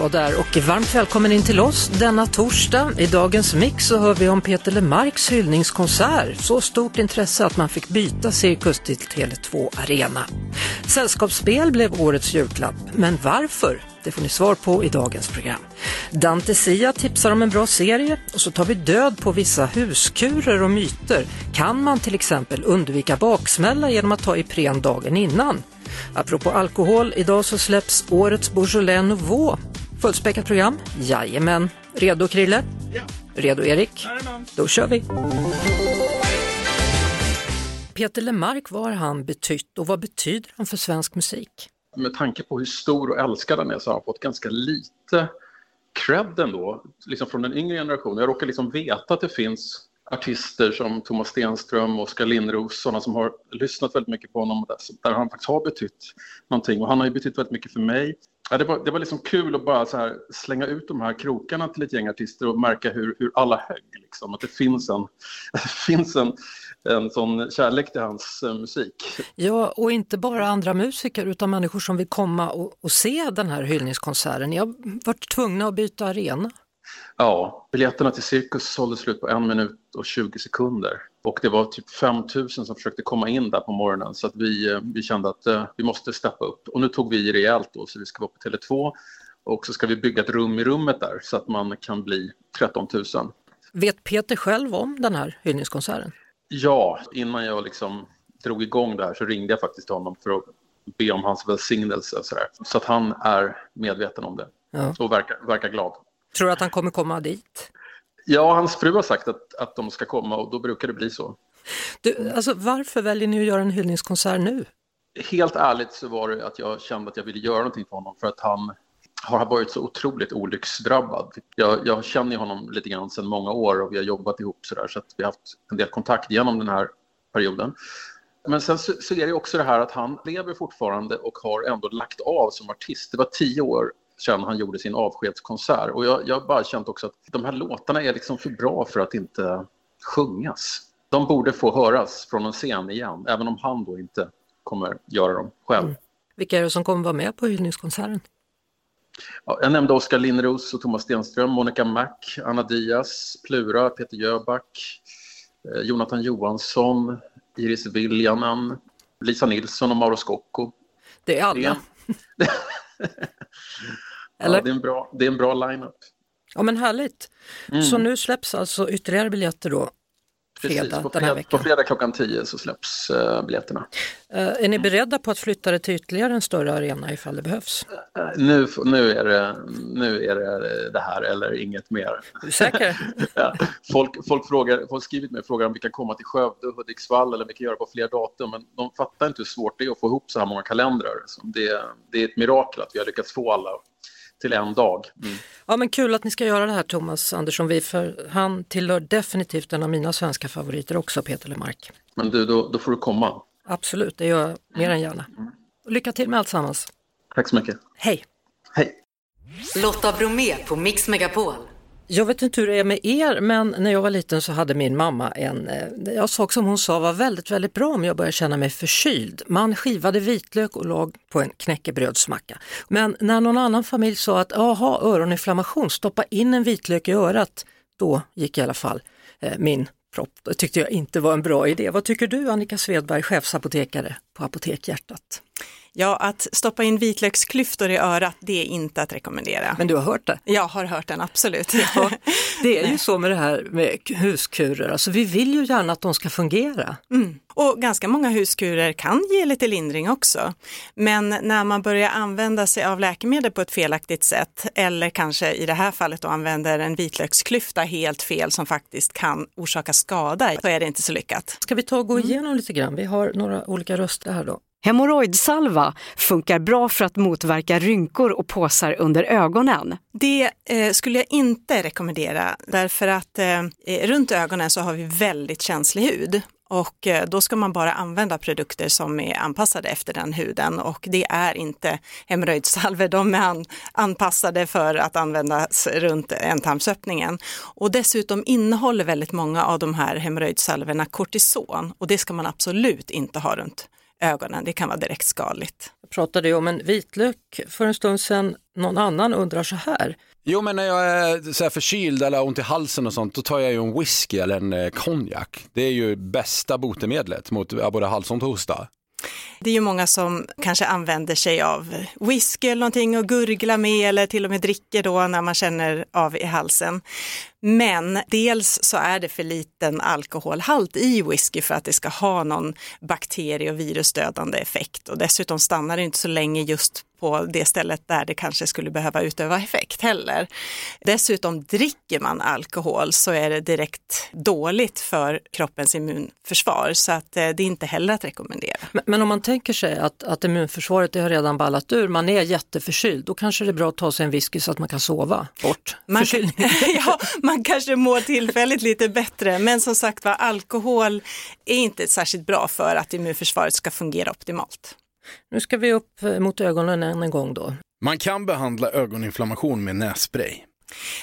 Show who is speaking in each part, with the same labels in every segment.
Speaker 1: Och där och varmt välkommen in till oss denna torsdag. I dagens mix så hör vi om Peter Lemarks hyllningskonsert. Så stort intresse att man fick byta cirkus till Tele2 Arena. Sällskapsspel blev årets julklapp, men varför? Det får ni svar på i dagens program. Dante Sia tipsar om en bra serie och så tar vi död på vissa huskurer och myter. Kan man till exempel undvika baksmälla genom att ta Ipren dagen innan? Apropå alkohol, idag så släpps årets Beaujolais Nouveau. Fullspäckat program? Jajamän. Redo Krille? Ja. Redo Erik? Jajamän. Då kör vi! Peter Lemark, vad har han betytt och vad betyder han för svensk musik?
Speaker 2: Med tanke på hur stor och älskad han är så har han fått ganska lite cred ändå, liksom från den yngre generationen. Jag råkar liksom veta att det finns artister som Thomas Stenström och Oskar Lindros, sådana som har lyssnat väldigt mycket på honom, där han faktiskt har betytt någonting. Och han har ju betytt väldigt mycket för mig. Ja, det, var, det var liksom kul att bara så här slänga ut de här krokarna till ett gäng artister och märka hur, hur alla högg. Liksom. Att det finns en, det finns en, en sån kärlek till hans eh, musik.
Speaker 1: Ja, och inte bara andra musiker utan människor som vill komma och, och se den här hyllningskonserten. Ni har varit tvungna att byta arena.
Speaker 2: Ja, biljetterna till Cirkus sålde slut på en minut och 20 sekunder. Och det var typ 5 000 som försökte komma in där på morgonen så att vi, eh, vi kände att uh, vi måste steppa upp. Och nu tog vi rejält då så vi ska vara på Tele2 och så ska vi bygga ett rum i rummet där så att man kan bli 13 000.
Speaker 1: Vet Peter själv om den här hyllningskonserten?
Speaker 2: Ja, innan jag liksom drog igång det här så ringde jag faktiskt till honom för att be om hans välsignelse. Så, där. så att han är medveten om det ja. och verkar, verkar glad.
Speaker 1: Tror du att han kommer komma dit?
Speaker 2: Ja, hans fru har sagt att, att de ska komma och då brukar det bli så.
Speaker 1: Du, alltså, varför väljer ni att göra en hyllningskonsert nu?
Speaker 2: Helt ärligt så var det att jag kände att jag ville göra någonting för honom för att han har varit så otroligt olycksdrabbad. Jag, jag känner honom lite grann sedan många år och vi har jobbat ihop så där så att vi har haft en del kontakt genom den här perioden. Men sen så, så är det också det här att han lever fortfarande och har ändå lagt av som artist. Det var tio år sedan han gjorde sin avskedskonsert. Och jag, jag har bara känt också att de här låtarna är liksom för bra för att inte sjungas. De borde få höras från en scen igen, även om han då inte kommer göra dem själv. Mm.
Speaker 1: Vilka är det som kommer vara med på hyllningskonserten?
Speaker 2: Ja, jag nämnde Oskar Lindros och Thomas Stenström, Monica Mac, Anna Diaz, Plura, Peter Jöback, eh, Jonathan Johansson, Iris Viljanen, Lisa Nilsson och Mauro Scocco.
Speaker 1: Det är alla.
Speaker 2: Eller? Ja, det, är en bra, det är en bra line-up.
Speaker 1: Ja men härligt. Mm. Så nu släpps alltså ytterligare biljetter då fredag
Speaker 2: Precis, på
Speaker 1: veckan?
Speaker 2: På fredag klockan 10 så släpps uh, biljetterna.
Speaker 1: Uh, är ni beredda på att flytta det till ytterligare en större arena ifall det behövs?
Speaker 2: Uh, nu, nu, är det, nu är det det här eller inget mer.
Speaker 1: Är du säker?
Speaker 2: folk, folk, frågar, folk skrivit mig och frågar om vi kan komma till Skövde och Hudiksvall eller om vi kan göra på fler datum. Men de fattar inte hur svårt det är att få ihop så här många kalendrar. Så det, det är ett mirakel att vi har lyckats få alla till en dag. Mm.
Speaker 1: Ja men kul att ni ska göra det här Thomas Andersson Vi, för han tillhör definitivt en av mina svenska favoriter också, Peter Lemark.
Speaker 2: Men du, då, då får du komma.
Speaker 1: Absolut, det gör jag mer än gärna. Lycka till med alltsammans.
Speaker 2: Tack så mycket.
Speaker 1: Hej.
Speaker 2: Hej.
Speaker 3: Lotta Bromé på Mix Megapol.
Speaker 1: Jag vet inte hur det är med er, men när jag var liten så hade min mamma en, eh, sak som hon sa var väldigt, väldigt bra om jag började känna mig förkyld. Man skivade vitlök och lag på en knäckebrödsmacka. Men när någon annan familj sa att jaha, öroninflammation, stoppa in en vitlök i örat, då gick i alla fall eh, min propp. Det tyckte jag inte var en bra idé. Vad tycker du Annika Svedberg, chefsapotekare på Apotek Hjärtat.
Speaker 4: Ja, att stoppa in vitlöksklyftor i örat, det är inte att rekommendera.
Speaker 1: Men du har hört det?
Speaker 4: Jag har hört den, absolut.
Speaker 1: Ja, det är ju så med det här med huskurer, alltså vi vill ju gärna att de ska fungera.
Speaker 4: Mm. Och ganska många huskurer kan ge lite lindring också. Men när man börjar använda sig av läkemedel på ett felaktigt sätt eller kanske i det här fallet då använder en vitlöksklyfta helt fel som faktiskt kan orsaka skada, så är det inte så lyckat.
Speaker 1: Ska vi ta och gå igenom lite grann? Vi har några olika röster här då.
Speaker 5: Hemorrojdsalva funkar bra för att motverka rynkor och påsar under ögonen.
Speaker 4: Det eh, skulle jag inte rekommendera därför att eh, eh, runt ögonen så har vi väldigt känslig hud och eh, då ska man bara använda produkter som är anpassade efter den huden och det är inte hemorrojdsalver, de är an, anpassade för att användas runt ändtarmsöppningen. Och dessutom innehåller väldigt många av de här hemorrojdsalverna kortison och det ska man absolut inte ha runt ögonen. Det kan vara direkt skadligt.
Speaker 1: Jag pratade om en vitlök för en stund sedan. Någon annan undrar så här.
Speaker 6: Jo, men när jag är så här förkyld eller ont i halsen och sånt, då tar jag ju en whisky eller en eh, konjak. Det är ju bästa botemedlet mot både halsont och hosta.
Speaker 4: Det är ju många som kanske använder sig av whisky eller någonting och gurgla med eller till och med dricker då när man känner av i halsen. Men dels så är det för liten alkoholhalt i whisky för att det ska ha någon bakterie och virusdödande effekt och dessutom stannar det inte så länge just på det stället där det kanske skulle behöva utöva effekt heller. Dessutom dricker man alkohol så är det direkt dåligt för kroppens immunförsvar så att eh, det är inte heller att rekommendera.
Speaker 1: Men, men om man tänker sig att, att immunförsvaret har redan ballat ur, man är jätteförkyld, då kanske det är bra att ta sig en whisky så att man kan sova bort
Speaker 4: man
Speaker 1: förkylningen.
Speaker 4: ja, man kanske mår tillfälligt lite bättre, men som sagt var, alkohol är inte särskilt bra för att immunförsvaret ska fungera optimalt.
Speaker 1: Nu ska vi upp mot ögonen än en gång då.
Speaker 7: Man kan behandla ögoninflammation med nässpray.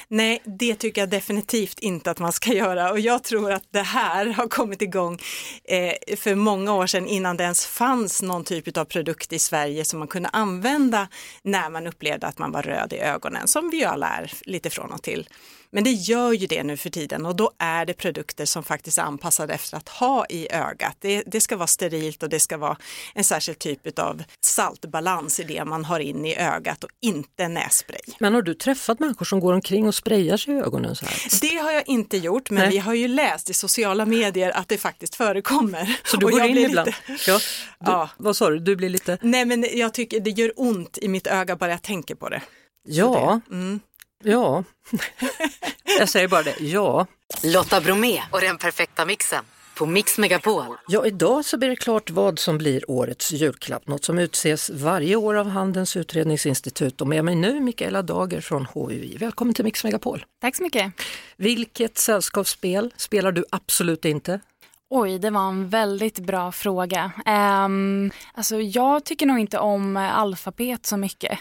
Speaker 4: Nej, det tycker jag definitivt inte att man ska göra och jag tror att det här har kommit igång eh, för många år sedan innan det ens fanns någon typ av produkt i Sverige som man kunde använda när man upplevde att man var röd i ögonen, som vi ju alla är lite från och till. Men det gör ju det nu för tiden och då är det produkter som faktiskt är anpassade efter att ha i ögat. Det, det ska vara sterilt och det ska vara en särskild typ av saltbalans i det man har in i ögat och inte nässpray.
Speaker 1: Men har du träffat människor som går omkring och sprayar sig i ögonen så här?
Speaker 4: Det har jag inte gjort, men Nej. vi har ju läst i sociala medier att det faktiskt förekommer.
Speaker 1: Så du går in ibland? Lite... Ja. Du, ja. Vad sa du, du blir lite?
Speaker 4: Nej men jag tycker det gör ont i mitt öga bara jag tänker på det.
Speaker 1: Ja, mm. Ja, jag säger bara det, ja.
Speaker 3: Lotta Bromé och den perfekta mixen på Mix Megapol.
Speaker 1: Ja, idag så blir det klart vad som blir årets julklapp, något som utses varje år av Handelns utredningsinstitut. Och med mig nu Mikaela Dager från HUI. Välkommen till Mix Megapol.
Speaker 8: Tack så mycket.
Speaker 1: Vilket sällskapsspel spelar du absolut inte?
Speaker 8: Oj, det var en väldigt bra fråga. Um, alltså jag tycker nog inte om alfabet så mycket.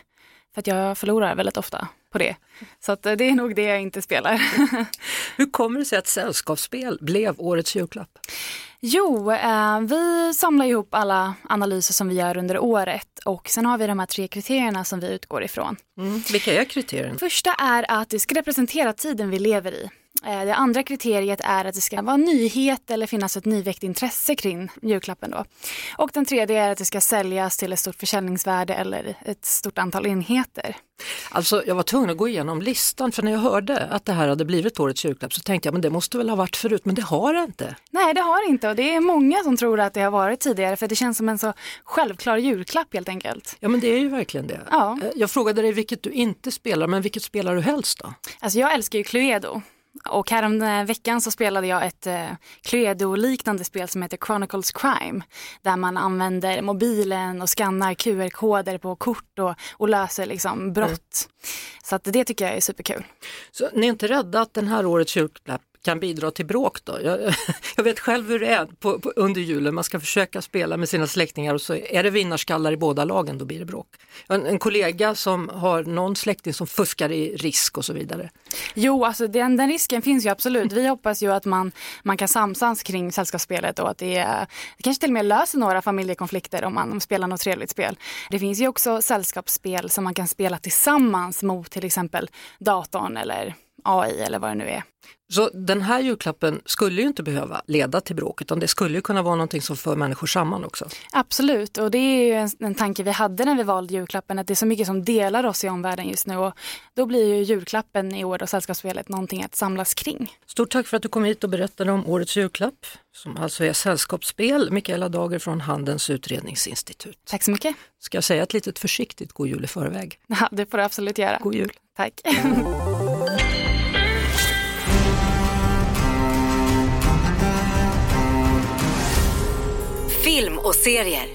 Speaker 8: För att jag förlorar väldigt ofta på det. Så att eh, det är nog det jag inte spelar.
Speaker 1: Hur kommer det sig att sällskapsspel blev årets julklapp?
Speaker 8: Jo, eh, vi samlar ihop alla analyser som vi gör under året och sen har vi de här tre kriterierna som vi utgår ifrån.
Speaker 1: Mm. Vilka är kriterierna?
Speaker 8: Första är att det ska representera tiden vi lever i. Eh, det andra kriteriet är att det ska vara nyhet eller finnas ett nyväckt intresse kring julklappen. Då. Och den tredje är att det ska säljas till ett stort försäljningsvärde eller ett stort antal enheter.
Speaker 1: Alltså jag var tvungen att gå igenom listan för när jag hörde att det här hade blivit årets julklapp så tänkte jag men det måste väl ha varit förut men det har det inte.
Speaker 8: Nej det har det inte och det är många som tror att det har varit tidigare för det känns som en så självklar julklapp helt enkelt.
Speaker 1: Ja men det är ju verkligen det.
Speaker 8: Ja.
Speaker 1: Eh, jag frågade dig vilket du inte spelar men vilket spelar du helst då?
Speaker 8: Alltså jag älskar ju Cluedo och härom veckan så spelade jag ett eh, Cluedo-liknande spel som heter Chronicles Crime. Där man använder mobilen och skannar QR-koder på kort och, och löser liksom brott. Mm. Så att det tycker jag är superkul.
Speaker 1: Så ni är inte rädda att den här årets julklapp kan bidra till bråk då? Jag, jag vet själv hur det är på, på, under julen, man ska försöka spela med sina släktingar och så är det vinnarskallar i båda lagen, då blir det bråk. En, en kollega som har någon släkting som fuskar i risk och så vidare.
Speaker 8: Jo, alltså den, den risken finns ju absolut. Vi hoppas ju att man, man kan samsas kring sällskapsspelet och att det, det kanske till och med löser några familjekonflikter om man spelar något trevligt spel. Det finns ju också sällskapsspel som man kan spela tillsammans mot till exempel datorn eller AI eller vad det nu är.
Speaker 1: Så den här julklappen skulle ju inte behöva leda till bråk utan det skulle ju kunna vara någonting som för människor samman också.
Speaker 8: Absolut, och det är ju en, en tanke vi hade när vi valde julklappen, att det är så mycket som delar oss i omvärlden just nu och då blir ju julklappen i år och Sällskapsspelet någonting att samlas kring.
Speaker 1: Stort tack för att du kom hit och berättade om årets julklapp som alltså är Sällskapsspel, Mikaela Dager från Handelns utredningsinstitut.
Speaker 8: Tack så mycket.
Speaker 1: Ska jag säga ett litet försiktigt god jul i förväg?
Speaker 8: Ja, det får du absolut göra.
Speaker 1: God jul.
Speaker 8: Tack.
Speaker 3: Film och serier.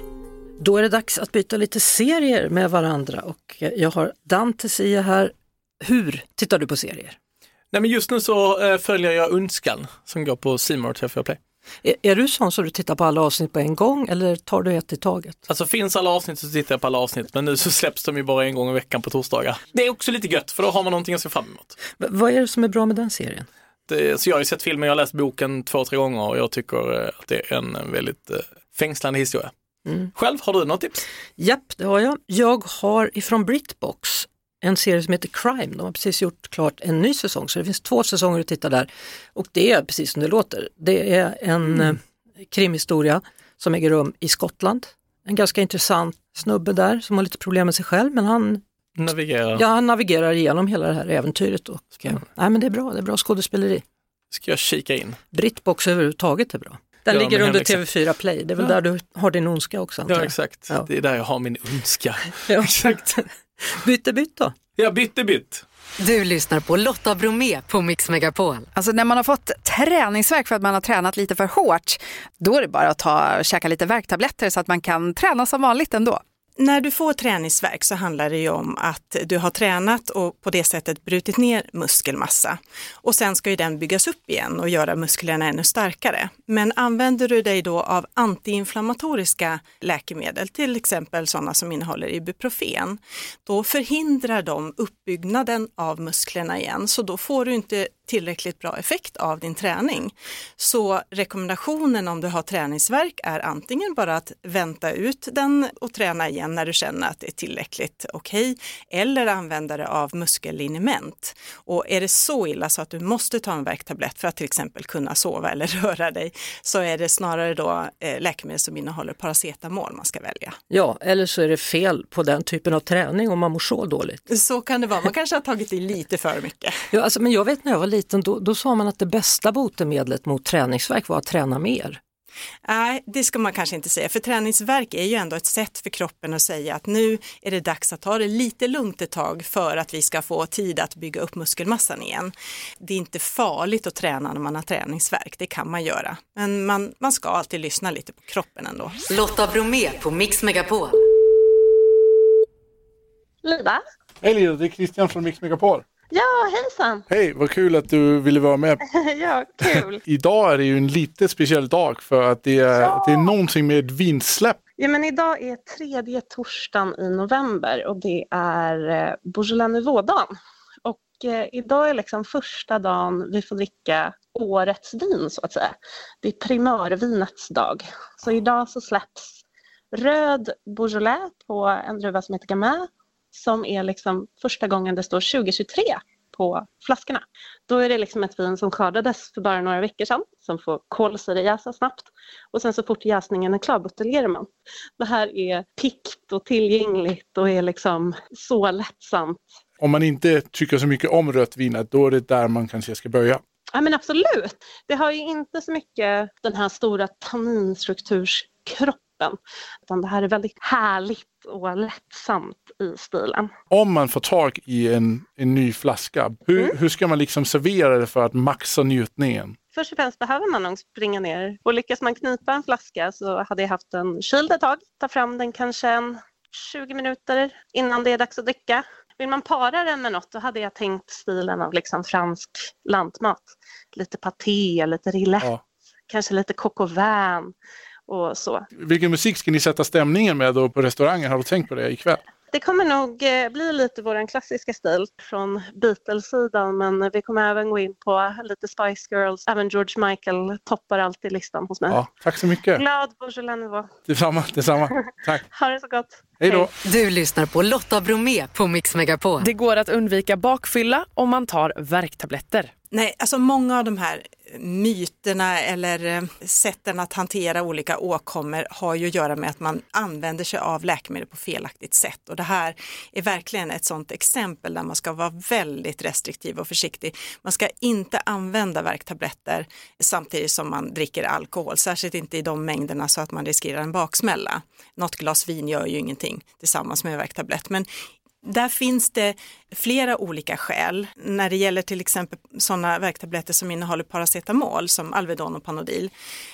Speaker 1: Då är det dags att byta lite serier med varandra och jag har Dante Sia här. Hur tittar du på serier?
Speaker 9: Nej men just nu så eh, följer jag Önskan som går på C More TV4 Play.
Speaker 1: Är, är du sån så du tittar på alla avsnitt på en gång eller tar du ett i taget?
Speaker 9: Alltså finns alla avsnitt så tittar jag på alla avsnitt men nu så släpps de ju bara en gång i veckan på torsdagar. Det är också lite gött för då har man någonting att se fram emot.
Speaker 1: V vad är det som är bra med den serien?
Speaker 9: Det, så jag har ju sett filmen, jag har läst boken två, tre gånger och jag tycker eh, att det är en väldigt eh, fängslande historia.
Speaker 1: Mm.
Speaker 9: Själv, har du något tips?
Speaker 1: Japp, det har jag. Jag har ifrån Britbox en serie som heter Crime. De har precis gjort klart en ny säsong så det finns två säsonger att titta där. Och det är precis som det låter. Det är en mm. krimhistoria som äger rum i Skottland. En ganska intressant snubbe där som har lite problem med sig själv men han
Speaker 9: navigerar,
Speaker 1: ja, han navigerar igenom hela det här äventyret. Och, nej, men det är bra, det är bra skådespeleri.
Speaker 9: Ska jag kika in?
Speaker 1: Britbox överhuvudtaget är bra. Den
Speaker 9: Ja,
Speaker 1: ligger under
Speaker 9: hemläxa.
Speaker 1: TV4 Play, det är väl
Speaker 9: Ja.
Speaker 1: där du har din ondska också antar
Speaker 9: Ja exakt,
Speaker 1: Ja.
Speaker 9: det är där jag har min ondska.
Speaker 1: Ja.
Speaker 9: exakt.
Speaker 1: Bytte bytt då?
Speaker 9: Ja, bytte bytt.
Speaker 3: Du lyssnar på Lotta Bromé på Mix Megapol.
Speaker 10: Alltså när man har fått träningsverk för att man har tränat lite för hårt, då är det bara att ta, käka lite värktabletter så att man kan träna som vanligt ändå.
Speaker 4: När du får träningsverk så handlar det ju om att du har tränat och på det sättet brutit ner muskelmassa. Och sen ska ju den byggas upp igen och göra musklerna ännu starkare. Men använder du dig då av antiinflammatoriska läkemedel, till exempel sådana som innehåller ibuprofen, då förhindrar de uppbyggnaden av musklerna igen. Så då får du inte tillräckligt bra effekt av din träning. Så rekommendationen om du har träningsverk är antingen bara att vänta ut den och träna igen när du känner att det är tillräckligt okej eller använda det av muskelliniment. Och är det så illa så att du måste ta en värktablett för att till exempel kunna sova eller röra dig så är det snarare då eh, läkemedel som innehåller paracetamol man ska välja.
Speaker 1: Ja, eller så är det fel på den typen av träning om man mår så dåligt.
Speaker 4: Så kan det vara, man kanske har tagit i lite för mycket.
Speaker 1: Ja, alltså, men jag vet när jag var liten, då, då sa man att det bästa botemedlet mot träningsvärk var att träna mer.
Speaker 4: Nej, det ska man kanske inte säga, för träningsverk är ju ändå ett sätt för kroppen att säga att nu är det dags att ta det lite lugnt ett tag för att vi ska få tid att bygga upp muskelmassan igen. Det är inte farligt att träna när man har träningsverk, det kan man göra. Men man, man ska alltid lyssna lite på kroppen ändå.
Speaker 3: Lotta Bromé på Mix Megapol.
Speaker 11: Lida?
Speaker 12: Hej Lida, det är Christian från Mix Megapol.
Speaker 11: Ja, hejsan!
Speaker 12: Hej, vad kul att du ville vara med.
Speaker 11: ja, kul!
Speaker 12: Idag är det ju en lite speciell dag för att det är,
Speaker 11: Ja.
Speaker 12: det är någonting med ett vinsläpp.
Speaker 11: Ja, men idag är tredje torsdagen i november och det är eh, Beaujolais Nouveau-dagen. Och eh, idag är liksom första dagen vi får dricka årets vin så att säga. Det är primörvinets dag. Så idag så släpps röd Beaujolais på en druva som heter Gamay som är liksom första gången det står 2023 på flaskorna. Då är det liksom ett vin som skördades för bara några veckor sedan som får kolsyrejäsa snabbt och sen så fort jäsningen är klar buteljerar man. Det här är pikt och tillgängligt och är liksom så lättsamt.
Speaker 12: Om man inte tycker så mycket om rött vin, då är det där man kanske ska börja.
Speaker 11: Ja men absolut. Det har ju inte så mycket den här stora tanninstrukturskroppen utan det här är väldigt härligt och lättsamt i stilen.
Speaker 12: Om man får tag i en, en ny flaska, hur, hur ska man liksom servera det för att maxa njutningen?
Speaker 11: Först och främst behöver man nog springa ner och lyckas man knipa en flaska så hade jag haft den kyld ett tag. Ta fram den kanske en 20 minuter innan det är dags att dricka. Vill man para den med något då hade jag tänkt stilen av liksom fransk lantmat. Lite paté, lite rillette,
Speaker 12: Ja.
Speaker 11: kanske lite coq au vin och så.
Speaker 12: Vilken musik ska ni sätta stämningen med då på restaurangen? Har du tänkt på det ikväll?
Speaker 11: Det kommer nog eh, bli lite vår klassiska stil från Beatles-sidan men vi kommer även gå in på lite Spice Girls. Även George Michael toppar alltid listan hos mig.
Speaker 12: Ja, tack så mycket.
Speaker 11: Glad Beaujolais Nouveau.
Speaker 12: Detsamma, detsamma. Tack.
Speaker 11: Ha det så gott.
Speaker 12: Hej då.
Speaker 3: Du lyssnar på Lotta Bromé på Mix Megapol.
Speaker 13: Det går att undvika bakfylla om man tar värktabletter.
Speaker 4: Nej, alltså många av de här myterna eller eh, sätten att hantera olika åkommor har ju att göra med att man använder sig av läkemedel på felaktigt sätt. Och det här är verkligen ett sådant exempel där man ska vara väldigt restriktiv och försiktig. Man ska inte använda värktabletter samtidigt som man dricker alkohol, särskilt inte i de mängderna så att man riskerar en baksmälla. Något glas vin gör ju ingenting tillsammans med värktablett, men där finns det flera olika skäl. När det gäller till exempel sådana värktabletter som innehåller paracetamol som Alvedon och Panodil,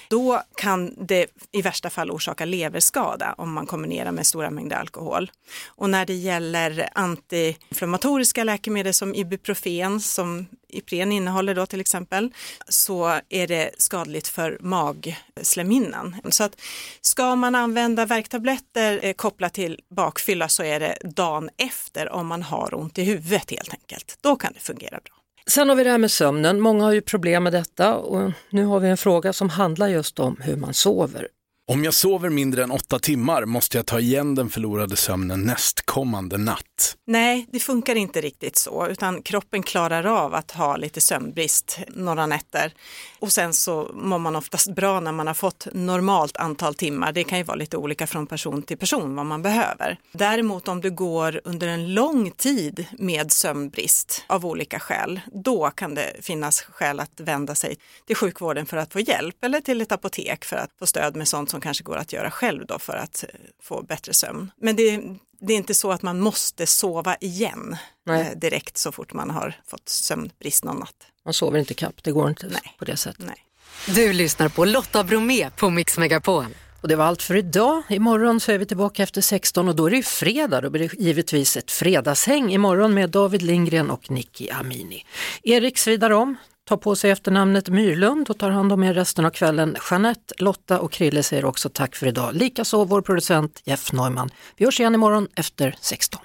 Speaker 4: då kan det i värsta fall orsaka leverskada om man kombinerar med stora mängder alkohol. Och när det gäller antiinflammatoriska läkemedel som Ibuprofen, som Ipren innehåller då till exempel, så är det skadligt för magslemhinnan. Så att ska man använda värktabletter eh, kopplat till bakfylla så är det dagen efter om man har ont i huvudet helt enkelt. Då kan det fungera bra.
Speaker 1: Sen har vi det här med sömnen. Många har ju problem med detta och nu har vi en fråga som handlar just om hur man sover.
Speaker 7: Om jag sover mindre än åtta timmar måste jag ta igen den förlorade sömnen nästkommande natt.
Speaker 4: Nej, det funkar inte riktigt så, utan kroppen klarar av att ha lite sömnbrist några nätter. Och sen så mår man oftast bra när man har fått normalt antal timmar. Det kan ju vara lite olika från person till person vad man behöver. Däremot om du går under en lång tid med sömnbrist av olika skäl, då kan det finnas skäl att vända sig till sjukvården för att få hjälp eller till ett apotek för att få stöd med sånt som kanske går att göra själv då för att få bättre sömn. Men det, det är inte så att man måste sova igen
Speaker 1: Nej.
Speaker 4: eh, direkt så fort man har fått sömnbrist någon natt.
Speaker 1: Man sover inte kapp, det går inte på det sättet.
Speaker 4: Nej.
Speaker 3: Du lyssnar på Lotta Bromé på Mix Megapol.
Speaker 1: Och det var allt för idag. Imorgon så är vi tillbaka efter 16 och då är det ju fredag. Då blir det givetvis ett fredagshäng imorgon med David Lindgren och Nicky Amini. Erik svidar om, tar på sig efternamnet Myrlund och tar hand om er resten av kvällen. Jeanette, Lotta och Krille säger också tack för idag. Likaså vår producent Jeff Neumann. Vi hörs igen imorgon efter 16.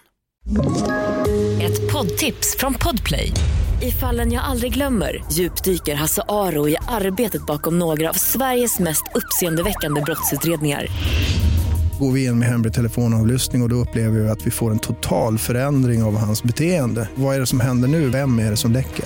Speaker 14: Ett poddtips från Podplay. I fallen jag aldrig glömmer djupdyker Hasse Aro i arbetet bakom några av Sveriges mest uppseendeväckande brottsutredningar.
Speaker 15: Går vi in med hemlig telefonavlyssning och, och då upplever vi att vi får en total förändring av hans beteende. Vad är det som händer nu? Vem är det som läcker?